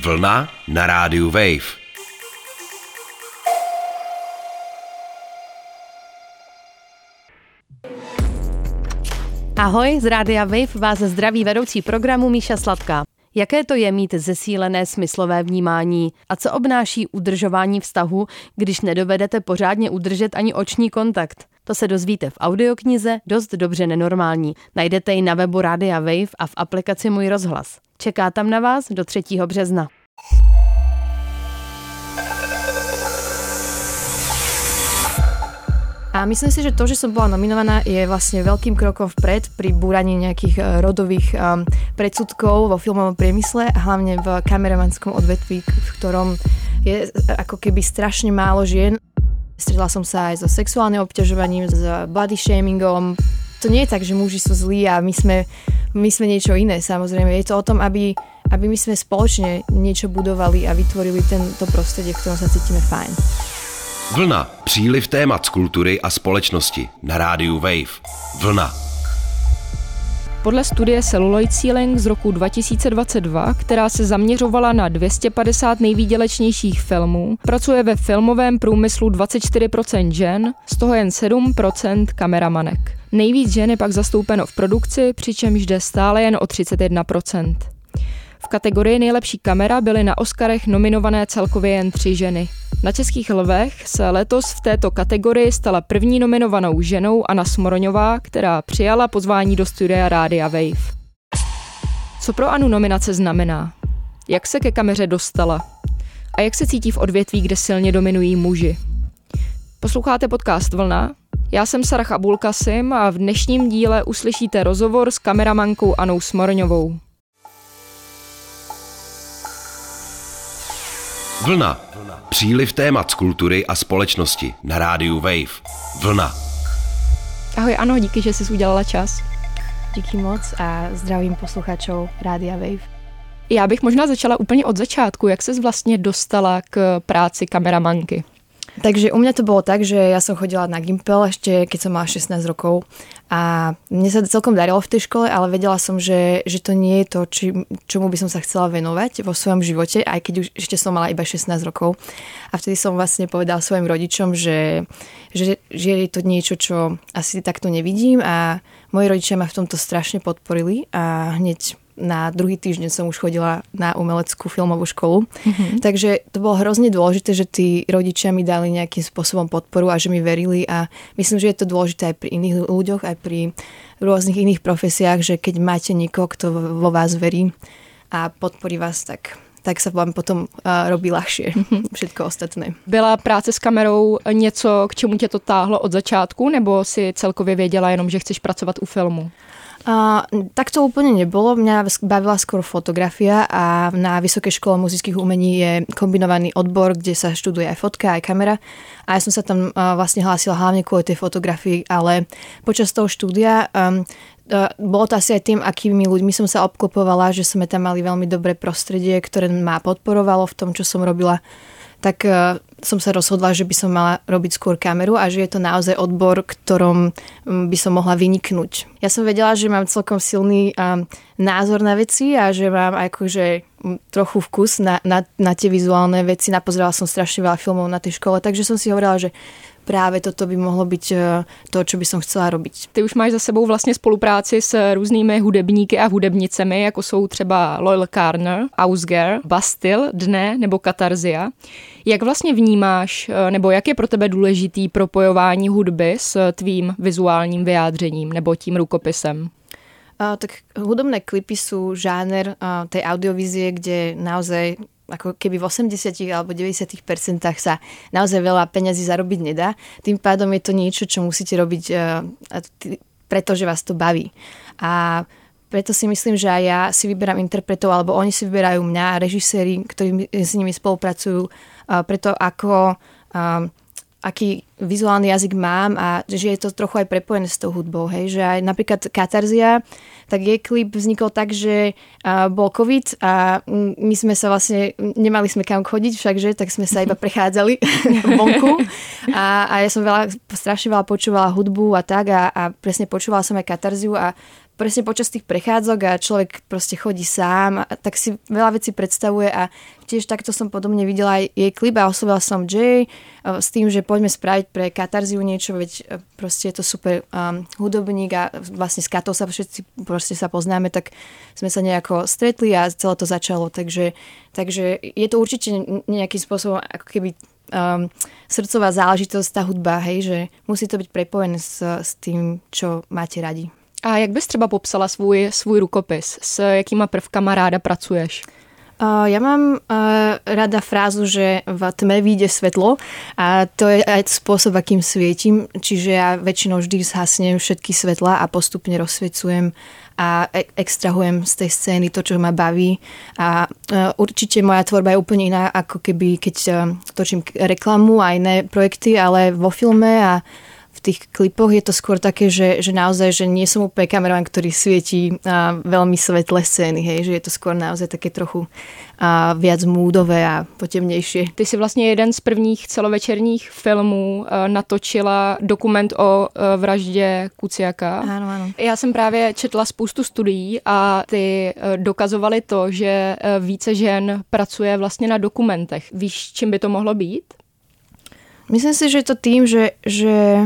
Vlna na rádiu Wave. Ahoj, z Rádia Wave vás zdraví vedoucí programu Míša Sladká. Jaké to je mít zesílené smyslové vnímání a co obnáší udržování vztahu, když nedovedete pořádně udržet ani oční kontakt? To se dozvíte v audioknize Dost dobře nenormální. Najdete ji na webu Rádia Wave a v aplikaci Můj rozhlas. Čeká tam na vás do 3. března. A myslím si, že to, že som bola nominovaná, je vlastne veľkým krokom vpred pri búraní nejakých e, rodových um, predsudkov vo filmovom priemysle a hlavne v kameramanskom odvetví, v ktorom je ako keby strašne málo žien. Stretla som sa aj so sexuálnym obťažovaním, s body shamingom. To nie je tak, že muži sú zlí a my sme, my sme niečo iné, samozrejme. Je to o tom, aby, aby my sme spoločne niečo budovali a vytvorili tento prostredie, v ktorom sa cítime fajn. Vlna. Příliv témat z kultury a společnosti na rádiu Wave. Vlna. Podle studie Celluloid Ceiling z roku 2022, která se zaměřovala na 250 nejvýdělečnějších filmů, pracuje ve filmovém průmyslu 24% žen, z toho jen 7% kameramanek. Nejvíc žen je pak zastoupeno v produkci, přičemž jde stále jen o 31%. Kategorii nejlepší kamera byly na Oscarech nominované celkově jen tři ženy. Na Českých lvech se letos v této kategorii stala první nominovanou ženou Anna Smoroňová, která přijala pozvání do studia Rádia Wave. Co pro Anu nominace znamená? Jak se ke kameře dostala? A jak se cítí v odvětví, kde silně dominují muži? Posloucháte podcast Vlna? Já jsem Sarah Abulkasim a v dnešním díle uslyšíte rozhovor s kameramankou Anou Smorňovou. Vlna. Příliv témat z kultury a společnosti na rádiu Wave. Vlna. Ahoj, ano, díky, že jsi udělala čas. Díky moc a zdravím posluchačů Rádia Wave. Já bych možná začala úplně od začátku. Jak ses vlastně dostala k práci kameramanky? Takže u mňa to bolo tak, že ja som chodila na Gimpel ešte keď som mala 16 rokov a mne sa celkom darilo v tej škole, ale vedela som, že, že to nie je to, či, čomu by som sa chcela venovať vo svojom živote, aj keď už ešte som mala iba 16 rokov. A vtedy som vlastne povedala svojim rodičom, že, že, že je to niečo, čo asi takto nevidím a moji rodičia ma v tomto strašne podporili a hneď na druhý týždeň som už chodila na umeleckú filmovú školu. Mm-hmm. Takže to bolo hrozne dôležité, že tí rodičia mi dali nejakým spôsobom podporu a že mi verili a myslím, že je to dôležité aj pri iných ľuďoch, aj pri rôznych iných profesiách, že keď máte niekoho, kto vo vás verí a podporí vás, tak tak sa vám potom uh, robí ľahšie mhm. všetko ostatné. Byla práce s kamerou něco, k čemu tě to táhlo od začátku, nebo si celkově věděla jenom, že chceš pracovat u filmu? Uh, tak to úplne nebolo. Mňa bavila skôr fotografia a na Vysokej škole muzických umení je kombinovaný odbor, kde sa študuje aj fotka, aj kamera. A ja som sa tam uh, vlastne hlásila hlavne kvôli tej fotografii, ale počas toho štúdia um, uh, bolo to asi aj tým, akými ľuďmi som sa obklopovala, že sme tam mali veľmi dobré prostredie, ktoré ma podporovalo v tom, čo som robila tak som sa rozhodla, že by som mala robiť skôr kameru a že je to naozaj odbor, ktorom um, by som mohla vyniknúť. Ja som vedela, že mám celkom silný názor na veci a že mám akože um, trochu vkus na, na, na tie vizuálne veci. Napozerala som strašne veľa filmov na tej škole, takže som si hovorila, že právě toto by mohlo být eh, to, co by som chcela robiť. Ty už máš za sebou vlastně spolupráci s různými hudebníky a hudebnicemi, jako jsou třeba Loyal Carner, Ausger, Bastille, Dne nebo Katarzia. Jak vlastně vnímáš, eh, nebo jak je pro tebe důležitý propojování hudby s tvým vizuálním vyjádřením nebo tím rukopisem? Uh, tak hudobné klipy sú žáner uh, tej audiovízie, kde naozaj ako keby v 80 alebo 90 percentách sa naozaj veľa peňazí zarobiť nedá. Tým pádom je to niečo, čo musíte robiť, uh, pretože vás to baví. A preto si myslím, že aj ja si vyberám interpretov, alebo oni si vyberajú mňa, režiséri, ktorí s nimi spolupracujú, preto ako uh, aký vizuálny jazyk mám a že je to trochu aj prepojené s tou hudbou, hej, že aj napríklad Katarzia, tak jej klip vznikol tak, že uh, bol COVID a my sme sa vlastne, nemali sme kam chodiť všakže, tak sme sa iba prechádzali vonku. A, a ja som veľa, strašne veľa počúvala hudbu a tak a, a presne počúvala som aj Katarziu a presne počas tých prechádzok a človek proste chodí sám, a tak si veľa vecí predstavuje a tiež takto som podobne videla aj jej klip a oslovila som Jay s tým, že poďme spraviť pre Katarziu niečo, veď proste je to super um, hudobník a vlastne s Katou sa všetci proste sa poznáme, tak sme sa nejako stretli a celé to začalo, takže, takže je to určite nejakým spôsobom ako keby um, srdcová záležitosť, tá hudba, hej, že musí to byť prepojené s, s tým, čo máte radi. A jak bys třeba popsala svůj, svůj rukopis? S jakýma prvkama ráda pracuješ? Ja mám uh, rada frázu, že v tme vyjde svetlo a to je aj spôsob, akým svietim, čiže ja väčšinou vždy zhasnem všetky svetla a postupne rozsvecujem a e- extrahujem z tej scény to, čo ma baví. A uh, určite moja tvorba je úplne iná, ako keby keď točím reklamu a iné projekty, ale vo filme a v tých klipoch je to skôr také, že, že naozaj, že nie som úplne kameraman, ktorý svietí a, veľmi svetlé scény, hej, že je to skôr naozaj také trochu a, viac múdové a potemnejšie. Ty si vlastně jeden z prvních celovečerních filmů a, natočila dokument o a, vraždě Kuciaka. Áno, áno. Já jsem právě četla spoustu studií a ty dokazovali to, že více žen pracuje vlastně na dokumentech. Víš, čím by to mohlo být? Myslím si, že je to tým, že, že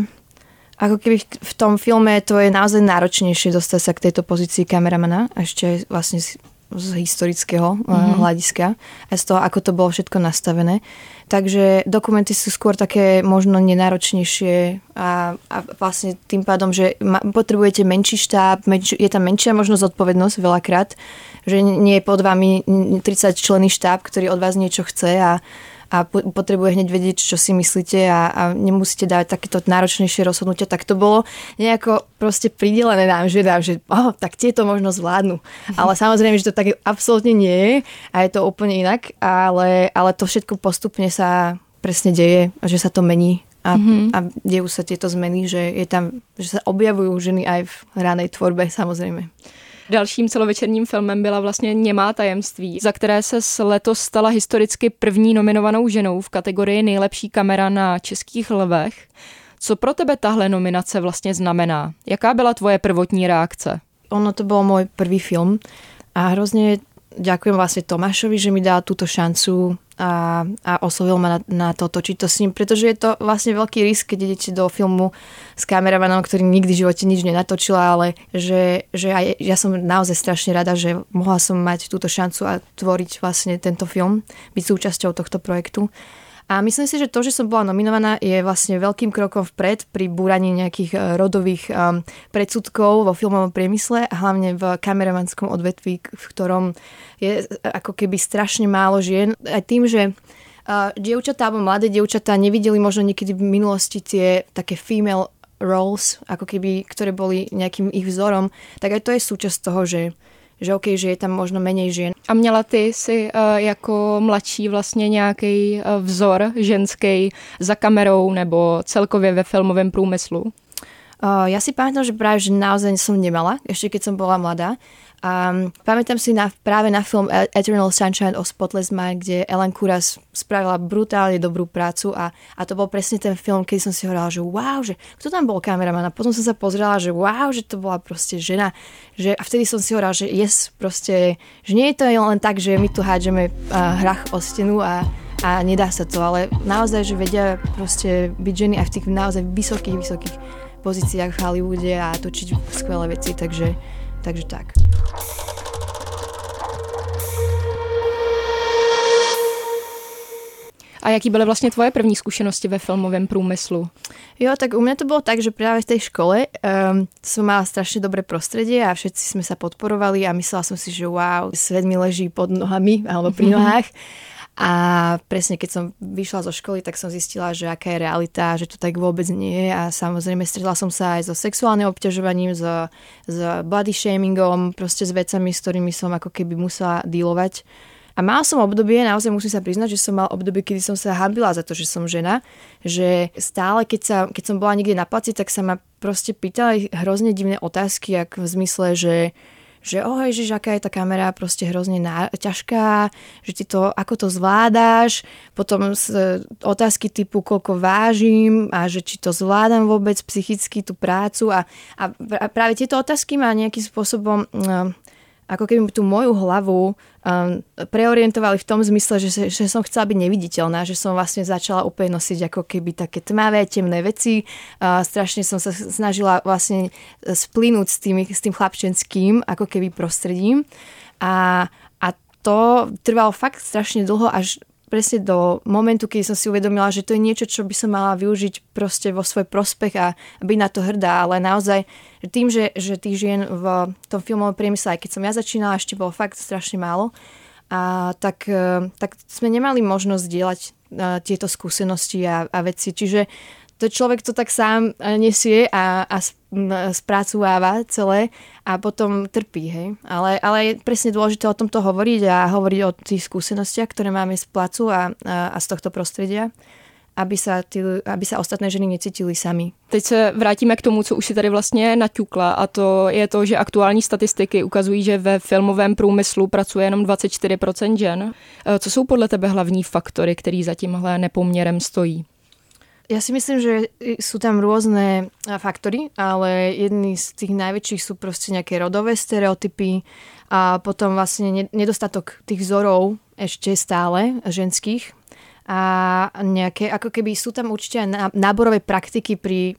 ako keby v tom filme to je naozaj náročnejšie dostať sa k tejto pozícii kameramana, ešte vlastne z, z historického mm-hmm. hľadiska a z toho, ako to bolo všetko nastavené. Takže dokumenty sú skôr také možno nenáročnejšie a, a vlastne tým pádom, že ma, potrebujete menší štáb, menč, je tam menšia možnosť zodpovednosť veľakrát, že nie je pod vami 30 členný štáb, ktorý od vás niečo chce a a potrebuje hneď vedieť, čo si myslíte a, a nemusíte dávať takéto náročnejšie rozhodnutia, tak to bolo nejako proste pridelené nám, že dám, že oh, tak tieto možno zvládnu. Mhm. Ale samozrejme, že to tak absolútne nie je a je to úplne inak, ale, ale to všetko postupne sa presne deje a že sa to mení a, mm-hmm. a dejú sa tieto zmeny, že, je tam, že sa objavujú ženy aj v ranej tvorbe samozrejme. Dalším celovečerním filmem byla vlastně Němá tajemství, za které se letos stala historicky první nominovanou ženou v kategorii nejlepší kamera na českých lvech. Co pro tebe tahle nominace vlastně znamená? Jaká byla tvoje prvotní reakce? Ono to bol môj prvý film a hrozne ďakujem vlastne Tomášovi, že mi dal túto šancu a, a oslovil ma na, na to točiť to s ním, pretože je to vlastne veľký risk, keď idete do filmu s kameramanom, ktorý nikdy v živote nič nenatočila, ale že, že aj, ja som naozaj strašne rada, že mohla som mať túto šancu a tvoriť vlastne tento film, byť súčasťou tohto projektu. A myslím si, že to, že som bola nominovaná, je vlastne veľkým krokom vpred pri búraní nejakých e, rodových um, predsudkov vo filmovom priemysle a hlavne v kameramanskom odvetví, v ktorom je ako keby strašne málo žien. Aj tým, že dievčatá alebo mladé dievčatá nevideli možno niekedy v minulosti tie také female roles, ako keby, ktoré boli nejakým ich vzorom, tak aj to je súčasť toho, že že OK, že je tam možno menej žien. A měla ty si uh, jako mladší vlastně nějaký uh, vzor ženský za kamerou nebo celkově ve filmovém průmyslu? Uh, ja si pamätám, že práve že naozaj som nemala, ešte keď som bola mladá. Um, pamätám si na, práve na film e- Eternal Sunshine of Spotless Mind, kde Ellen Kuras spravila brutálne dobrú prácu a, a to bol presne ten film, keď som si hovorila, že wow, že kto tam bol kameraman a potom som sa pozrela, že wow, že to bola proste žena. Že, a vtedy som si hovorila, že yes, proste, že nie je to len tak, že my tu hádžeme hrach o stenu a, a nedá sa to, ale naozaj, že vedia proste byť ženy aj v tých naozaj vysokých, vysokých pozíciách v Hollywoode a točiť skvelé veci, takže, takže tak. A jaký byly vlastně tvoje první zkušenosti ve filmovém průmyslu? Jo, tak u mňa to bolo tak, že práve v tej škole um, som mala strašne dobré prostredie a všetci sme sa podporovali a myslela som si, že wow, svet mi leží pod nohami alebo pri nohách. A presne keď som vyšla zo školy, tak som zistila, že aká je realita, že to tak vôbec nie je a samozrejme stretla som sa aj so sexuálnym obťažovaním, s, s body shamingom, proste s vecami, s ktorými som ako keby musela dealovať. A mal som obdobie, naozaj musím sa priznať, že som mal obdobie, kedy som sa hambila za to, že som žena, že stále, keď, sa, keď som bola niekde na placi, tak sa ma proste pýtali hrozne divné otázky, ak v zmysle, že že oh, ježiš, aká je tá kamera proste hrozne ná- ťažká, že ti to, ako to zvládáš, potom z, otázky typu, koľko vážim a že či to zvládam vôbec psychicky tú prácu a, a práve tieto otázky ma nejakým spôsobom uh, ako keby tú moju hlavu um, preorientovali v tom zmysle, že, že som chcela byť neviditeľná, že som vlastne začala úplne nosiť ako keby také tmavé, temné veci. Uh, strašne som sa snažila vlastne splínuť s, tým, s tým chlapčenským ako keby prostredím. A, a to trvalo fakt strašne dlho, až presne do momentu, keď som si uvedomila, že to je niečo, čo by som mala využiť proste vo svoj prospech a byť na to hrdá, ale naozaj tým, že, že tých žien v tom filmovom priemysle, aj keď som ja začínala, ešte bolo fakt strašne málo, a tak, e, tak sme nemali možnosť dielať e, tieto skúsenosti a, a veci. Čiže to človek to tak sám e, nesie a, a spracováva celé a potom trpí. Hej? Ale, ale je presne dôležité o tomto hovoriť a hovoriť o tých skúsenostiach, ktoré máme z placu a, a, a z tohto prostredia aby sa, ty, aby sa ostatné ženy necítily sami. Teď se vrátíme k tomu, co už si tady vlastně naťukla a to je to, že aktuální statistiky ukazují, že ve filmovém průmyslu pracuje jenom 24% žen. E, co jsou podle tebe hlavní faktory, který za tímhle nepoměrem stojí? Ja si myslím, že sú tam rôzne faktory, ale jedný z tých najväčších sú proste nejaké rodové stereotypy a potom vlastne nedostatok tých vzorov ešte stále ženských a nejaké, ako keby sú tam určite aj náborové praktiky pri,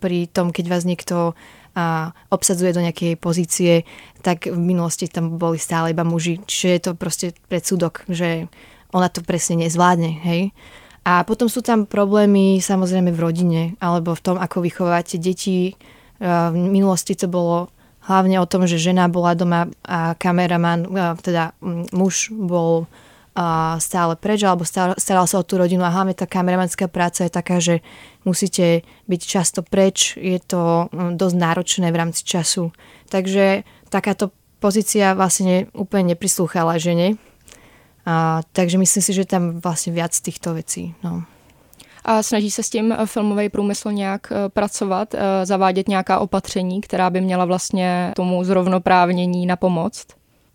pri tom, keď vás niekto a obsadzuje do nejakej pozície, tak v minulosti tam boli stále iba muži. Čiže je to proste predsudok, že ona to presne nezvládne, hej. A potom sú tam problémy samozrejme v rodine alebo v tom, ako vychovávate deti. V minulosti to bolo hlavne o tom, že žena bola doma a kameraman, teda muž bol stále preč alebo staral sa o tú rodinu a hlavne tá kameramanská práca je taká, že musíte byť často preč, je to dosť náročné v rámci času. Takže takáto pozícia vlastne úplne neprislúchala žene a, takže myslím si, že tam vlastně viac týchto věcí. No. A snaží se s tím eh, filmový průmysl nějak eh, pracovat, eh, zavádět nějaká opatření, která by měla vlastně tomu zrovnoprávnění na pomoc?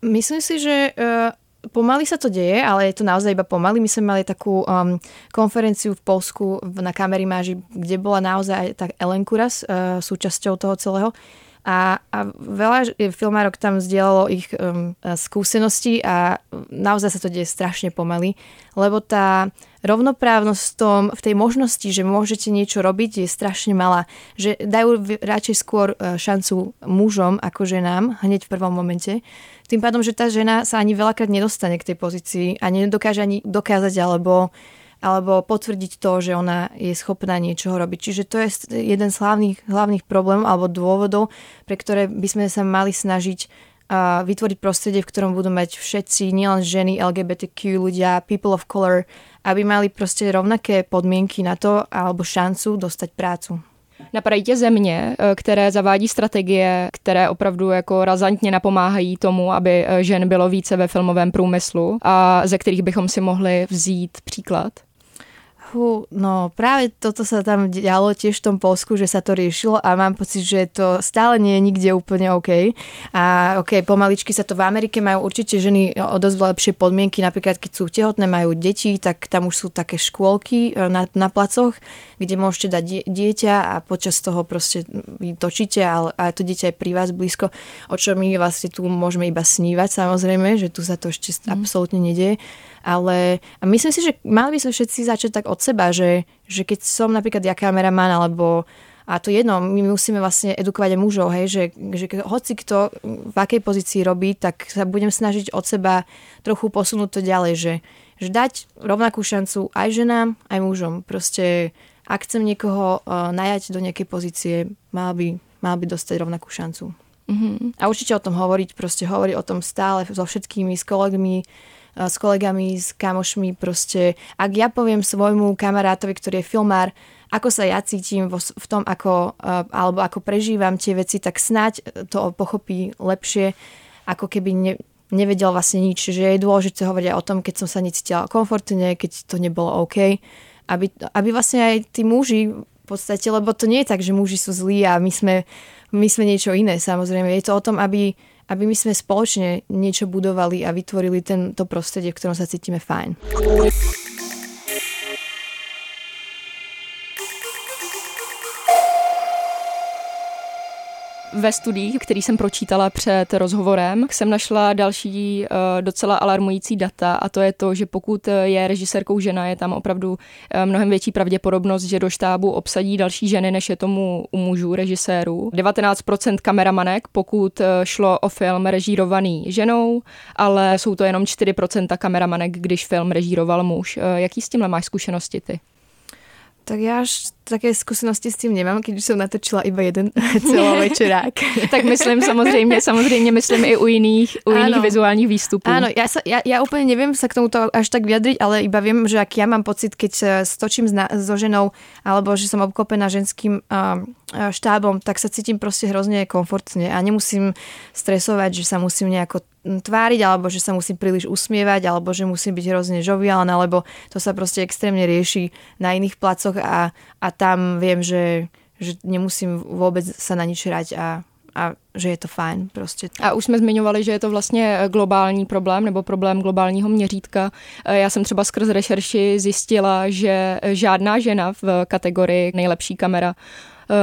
Myslím si, že pomaly sa to deje, ale je to naozaj iba pomaly. My sme mali takú um, konferenciu v Polsku na Kamerimáži, kde bola naozaj tak Ellen Kuras uh, súčasťou toho celého. A, a veľa filmárok tam zdieľalo ich um, skúsenosti a naozaj sa to deje strašne pomaly, lebo tá rovnoprávnosť v, tom, v tej možnosti, že môžete niečo robiť, je strašne malá. Že dajú radšej skôr e, šancu mužom ako ženám hneď v prvom momente. Tým pádom, že tá žena sa ani veľakrát nedostane k tej pozícii a nedokáže ani dokázať alebo alebo potvrdiť to, že ona je schopná niečoho robiť. Čiže to je jeden z hlavných, hlavných problémov alebo dôvodov, pre ktoré by sme sa mali snažiť uh, vytvoriť prostredie, v ktorom budú mať všetci, nielen ženy, LGBTQ ľudia, people of color, aby mali proste rovnaké podmienky na to alebo šancu dostať prácu. Napadají tě země, e, které zavádí strategie, které opravdu jako razantně napomáhají tomu, aby e, žen bylo více ve filmovém průmyslu a ze kterých bychom si mohli vzít příklad? Fú, no práve toto sa tam dialo tiež v tom Polsku, že sa to riešilo a mám pocit, že to stále nie je nikde úplne OK. A OK, pomaličky sa to v Amerike majú určite ženy o dosť lepšie podmienky, napríklad keď sú tehotné, majú deti, tak tam už sú také škôlky e, na, na placoch, kde môžete dať die, dieťa a počas toho proste vy točíte a, a to dieťa je pri vás blízko, o čo my vlastne tu môžeme iba snívať samozrejme, že tu sa to ešte mm. absolútne nedieje ale myslím si, že mali by sme všetci začať tak od seba, že, že keď som napríklad ja kameraman alebo a to jedno, my musíme vlastne edukovať aj mužov, hej, že, že hoci kto v akej pozícii robí, tak sa budem snažiť od seba trochu posunúť to ďalej, že, že dať rovnakú šancu aj ženám, aj mužom. Proste ak chcem niekoho uh, najať do nejakej pozície, mal by, mal by dostať rovnakú šancu. Mm-hmm. A určite o tom hovoriť, proste hovoriť o tom stále so všetkými, s kolegmi, s kolegami, s kamošmi proste. Ak ja poviem svojmu kamarátovi, ktorý je filmár, ako sa ja cítim vo, v tom, ako, alebo ako prežívam tie veci, tak snáď to pochopí lepšie, ako keby ne, nevedel vlastne nič. Že je dôležité hovoriť o tom, keď som sa necítila komfortne, keď to nebolo OK. Aby, aby vlastne aj tí muži v podstate, lebo to nie je tak, že muži sú zlí a my sme, my sme niečo iné. Samozrejme, je to o tom, aby aby my sme spoločne niečo budovali a vytvorili tento prostredie, v ktorom sa cítime fajn. Ve studiích, který jsem pročítala před rozhovorem, jsem našla další uh, docela alarmující data a to je to, že pokud je režisérkou žena, je tam opravdu uh, mnohem větší pravděpodobnost, že do štábu obsadí další ženy, než je tomu u mužů režisérů. 19% kameramanek, pokud šlo o film režírovaný ženou, ale jsou to jenom 4% kameramanek, když film režíroval muž. Jaký s tímhle máš zkušenosti ty? Tak ja až také skúsenosti s tým nemám, keď som natočila iba jeden celovečerák. tak myslím samozřejmě, samozřejmě myslím i u jiných, u jiných Áno. vizuálních výstupů. Áno, ja, sa, ja, ja úplne neviem sa k tomuto až tak vyjadriť, ale iba viem, že ak ja mám pocit, keď stočím so ženou, alebo že som obklopená ženským uh, štábom, tak sa cítim proste hrozne komfortne a nemusím stresovať, že sa musím nejako tváriť, alebo že sa musím príliš usmievať, alebo že musím byť hrozne žoviálna, lebo to sa proste extrémne rieši na iných placoch a, a tam viem, že, že nemusím vôbec sa na nič hrať a, a že je to fajn prostě. A už jsme zmiňovali, že je to vlastně globální problém nebo problém globálního měřítka. Já jsem třeba skrz rešerši zjistila, že žádná žena v kategorii nejlepší kamera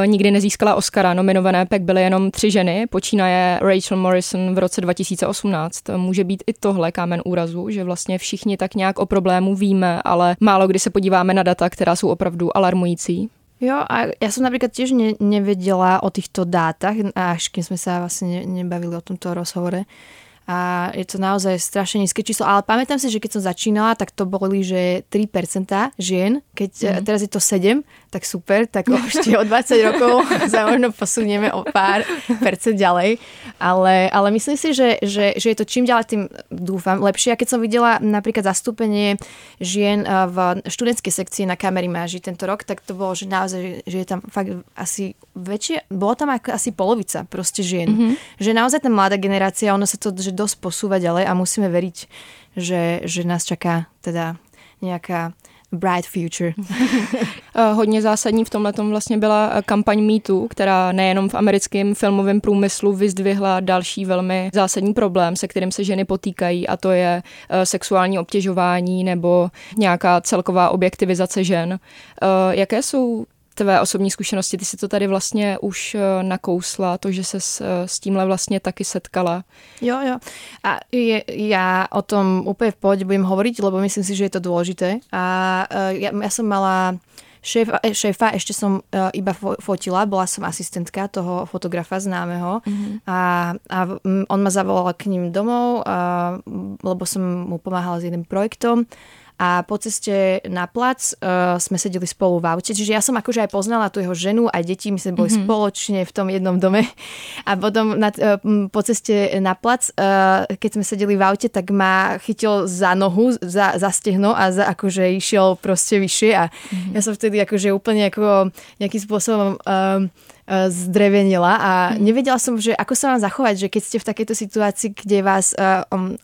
nikdy nezískala Oscara. Nominované pak byly jenom tři ženy, počínaje Rachel Morrison v roce 2018. Může být i tohle kámen úrazu, že vlastně všichni tak nějak o problému víme, ale málo kdy se podíváme na data, která jsou opravdu alarmující. Jo, a ja som napríklad tiež ne, nevedela o týchto dátach, až kým sme sa vlastne ne, nebavili o tomto rozhovore a je to naozaj strašne nízke číslo. Ale pamätám si, že keď som začínala, tak to boli, že 3% žien, keď mm. teraz je to 7, tak super, tak ešte o 20 rokov sa možno posunieme o pár percent ďalej. Ale, ale myslím si, že, že, že je to čím ďalej tým dúfam lepšie. A keď som videla napríklad zastúpenie žien v študentskej sekcii na kamery máži tento rok, tak to bolo, že naozaj, že je tam fakt asi väčšie, bolo tam ako asi polovica proste žien. Mm-hmm. Že naozaj tá mladá generácia, ono sa to, že dosť posúva ďalej a musíme veriť, že, že nás čaká teda nejaká bright future. Eh, hodně zásadní v tomhle vlastně byla eh, kampaň MeToo, která nejenom v americkém filmovém průmyslu vyzdvihla další velmi zásadní problém, se kterým se ženy potýkají a to je eh, sexuální obtěžování nebo nějaká celková objektivizace žen. Jaké jsou tvé osobní zkušenosti. Ty si to tady vlastně už eh, nakousla, to, že se s, eh, s tímhle vlastně taky setkala. Jo, jo. A je, ja o tom úplne v pohode budem hovoriť, lebo myslím si, že je to dôležité. A ja, ja som mala šéfa, šéfa ešte som uh, iba fotila, bola som asistentka toho fotografa známeho mm-hmm. a, a on ma zavolal k ním domov, uh, lebo som mu pomáhala s jedným projektom a po ceste na plac uh, sme sedeli spolu v aute. Čiže ja som akože aj poznala tú jeho ženu a deti, my sme boli mm-hmm. spoločne v tom jednom dome. A potom na, uh, po ceste na plac, uh, keď sme sedeli v aute, tak ma chytil za nohu, za, za stehno a za, akože išiel proste vyššie a mm-hmm. ja som vtedy akože úplne ako nejakým spôsobom uh, zdrevenila a mm. nevedela som, že ako sa mám zachovať, že keď ste v takejto situácii, kde vás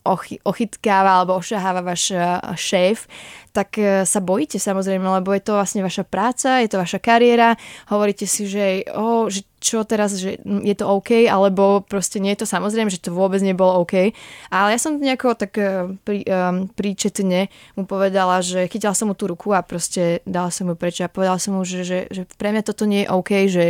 ochy, ochytkáva alebo ošaháva váš uh, šéf, tak sa bojíte samozrejme, lebo je to vlastne vaša práca, je to vaša kariéra, hovoríte si, že, oh, že čo teraz, že je to OK, alebo proste nie je to samozrejme, že to vôbec nebolo OK. Ale ja som nejako tak prí, um, príčetne mu povedala, že chytila som mu tú ruku a proste dala som mu preč a povedala som mu, že, že, že pre mňa toto nie je OK, že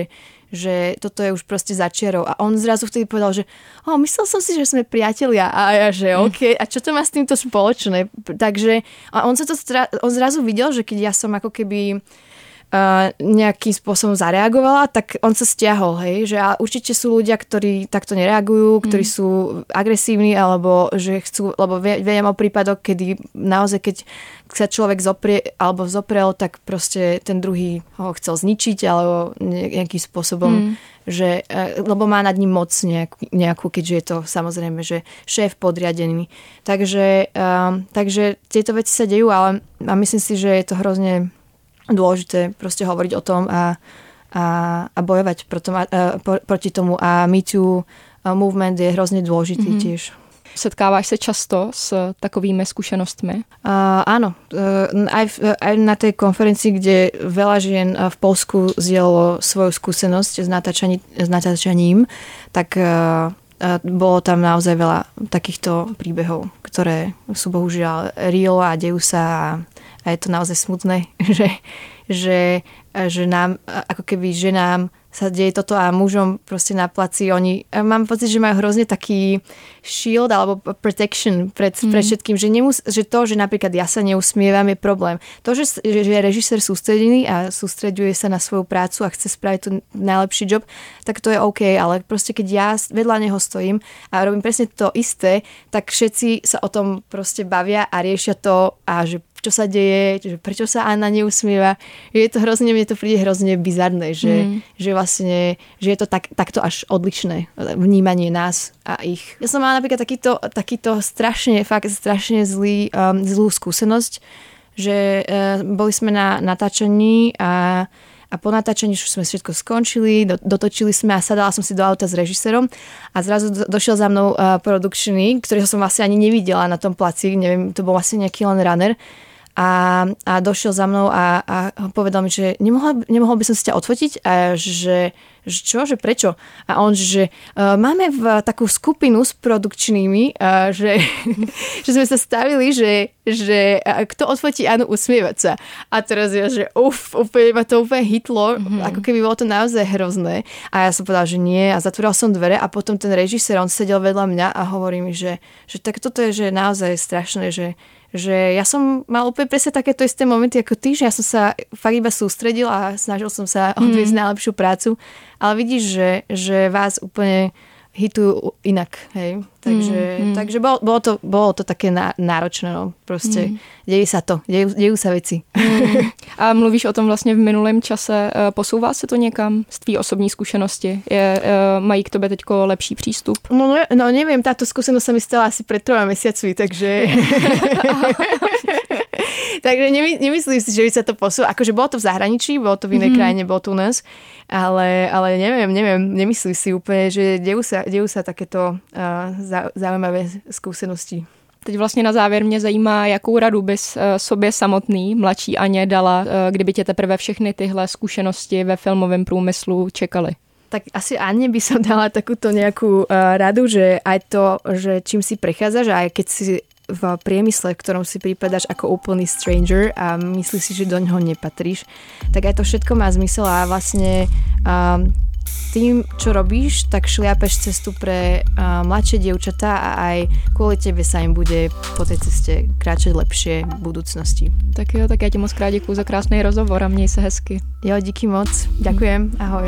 že toto je už proste začiarov. A on zrazu vtedy povedal, že oh, myslel som si, že sme priatelia. A ja, že hm. OK, a čo to má s týmto spoločné? Takže a on, sa to, on zrazu videl, že keď ja som ako keby uh, nejakým spôsobom zareagovala, tak on sa stiahol, hej, že a určite sú ľudia, ktorí takto nereagujú, ktorí mm. sú agresívni, alebo že chcú, lebo viem o prípadoch, kedy naozaj, keď sa človek zoprie, alebo zoprel, tak proste ten druhý ho chcel zničiť, alebo nejakým spôsobom, mm. že, uh, lebo má nad ním moc nejakú, nejakú, keďže je to samozrejme, že šéf podriadený. Takže, uh, takže tieto veci sa dejú, ale a myslím si, že je to hrozne dôležité proste hovoriť o tom a, a, a bojovať proti, a, proti tomu a Me Too movement je hrozně důležitý mm-hmm. tiež. Setkáváš se často s takovými skúsenostmi? Uh, áno. Uh, aj, v, aj na tej konferencii, kde veľa žien v Polsku zdieľalo svoju skúsenosť s, natáčaní, s natáčaním, tak uh, bolo tam naozaj veľa takýchto príbehov, ktoré sú bohužiaľ real a dejú sa a, a je to naozaj smutné, že, že, že nám, ako keby ženám sa deje toto a mužom proste na placi oni, mám pocit, že majú hrozne taký shield alebo protection pred, mm. pred všetkým, že, nemus, že to, že napríklad ja sa neusmievam je problém. To, že, že je režisér sústredený a sústreďuje sa na svoju prácu a chce spraviť tu najlepší job, tak to je OK, ale proste keď ja vedľa neho stojím a robím presne to isté, tak všetci sa o tom proste bavia a riešia to a že čo sa deje, že prečo sa Anna neusmieva. Je to hrozne, mne to príde hrozne bizarné, že, mm. že vlastne, že je to tak, takto až odlišné vnímanie nás a ich. Ja som mala napríklad takýto, takýto strašne, fakt strašne zlý, um, zlú skúsenosť, že uh, boli sme na natáčaní a a po natáčaní už sme všetko skončili, do, dotočili sme a sadala som si do auta s režisérom a zrazu do, došiel za mnou uh, produkčný, ktorého som vlastne ani nevidela na tom placi, neviem, to bol vlastne nejaký len runner a, a došiel za mnou a, a povedal mi, že nemohol, by som si ťa odfotiť a že, že čo, že prečo? A on, že uh, máme v takú skupinu s produkčnými, uh, že, že sme sa stavili, že, že uh, kto odfotí Anu usmievať sa. A teraz ja, že uf, úplne ma to úplne hitlo, mm-hmm. ako keby bolo to naozaj hrozné. A ja som povedala, že nie a zatvoril som dvere a potom ten režisér, on sedel vedľa mňa a hovorí mi, že, že tak toto je že naozaj strašné, že že ja som mal úplne presne takéto isté momenty ako ty, že ja som sa fakt iba sústredil a snažil som sa odviesť mm. najlepšiu prácu, ale vidíš, že, že vás úplne hitujú inak, hej. Takže, mm, mm. takže bolo, bolo, to, bolo to také náročné, no. Proste mm. dejí sa to, dejú, dejú sa veci. Mm. A mluvíš o tom vlastně v minulém čase. Eh, posouvá se to někam z tvý osobní zkušenosti? Je, eh, mají k tobě teďko lepší přístup? No, no neviem, táto skúsenosť sa mi stala asi pred troma mesiacmi, takže... Takže nemy, nemyslím si, že by sa to posúvalo. Akože bolo to v zahraničí, bolo to v inej mm-hmm. krajine, bolo to u nás, ale, ale neviem, neviem, nemyslím si úplne, že dejú sa, dejú sa takéto uh, zaujímavé skúsenosti. Teď vlastně na závěr mě zajímá, jakou radu bys uh, sobě samotný, mladší Aně, dala, uh, kdyby tě teprve všechny tyhle zkušenosti ve filmovém průmyslu čekaly tak asi Anne by som dala takúto nejakú uh, radu, že aj to, že čím si prechádzaš, aj keď si v priemysle, v ktorom si prípadaš ako úplný stranger a myslíš si, že do ňoho nepatríš, tak aj to všetko má zmysel a vlastne um, tým, čo robíš, tak šliapeš cestu pre uh, mladšie dievčatá a aj kvôli tebe sa im bude po tej ceste kráčať lepšie v budúcnosti. Tak jo, tak ja ti moc krát děkuji za krásný rozhovor a měj se hezky. Jo, díky moc. Ďakujem. Ahoj.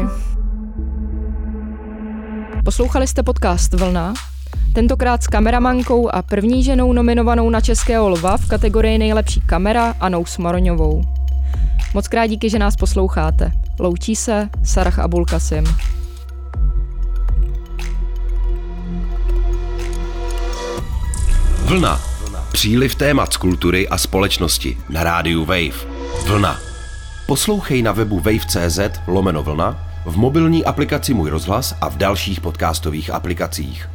Poslouchali jste podcast Vlna? Tentokrát s kameramankou a první ženou nominovanou na Českého lva v kategorii nejlepší kamera Anou Smoroňovou. Moc krát díky, že nás posloucháte. Loučí se Sarah Abulkasim. Vlna. Příliv témat z kultury a společnosti na rádiu Wave. Vlna. Poslouchej na webu wave.cz lomeno vlna, v mobilní aplikaci Můj rozhlas a v dalších podcastových aplikacích.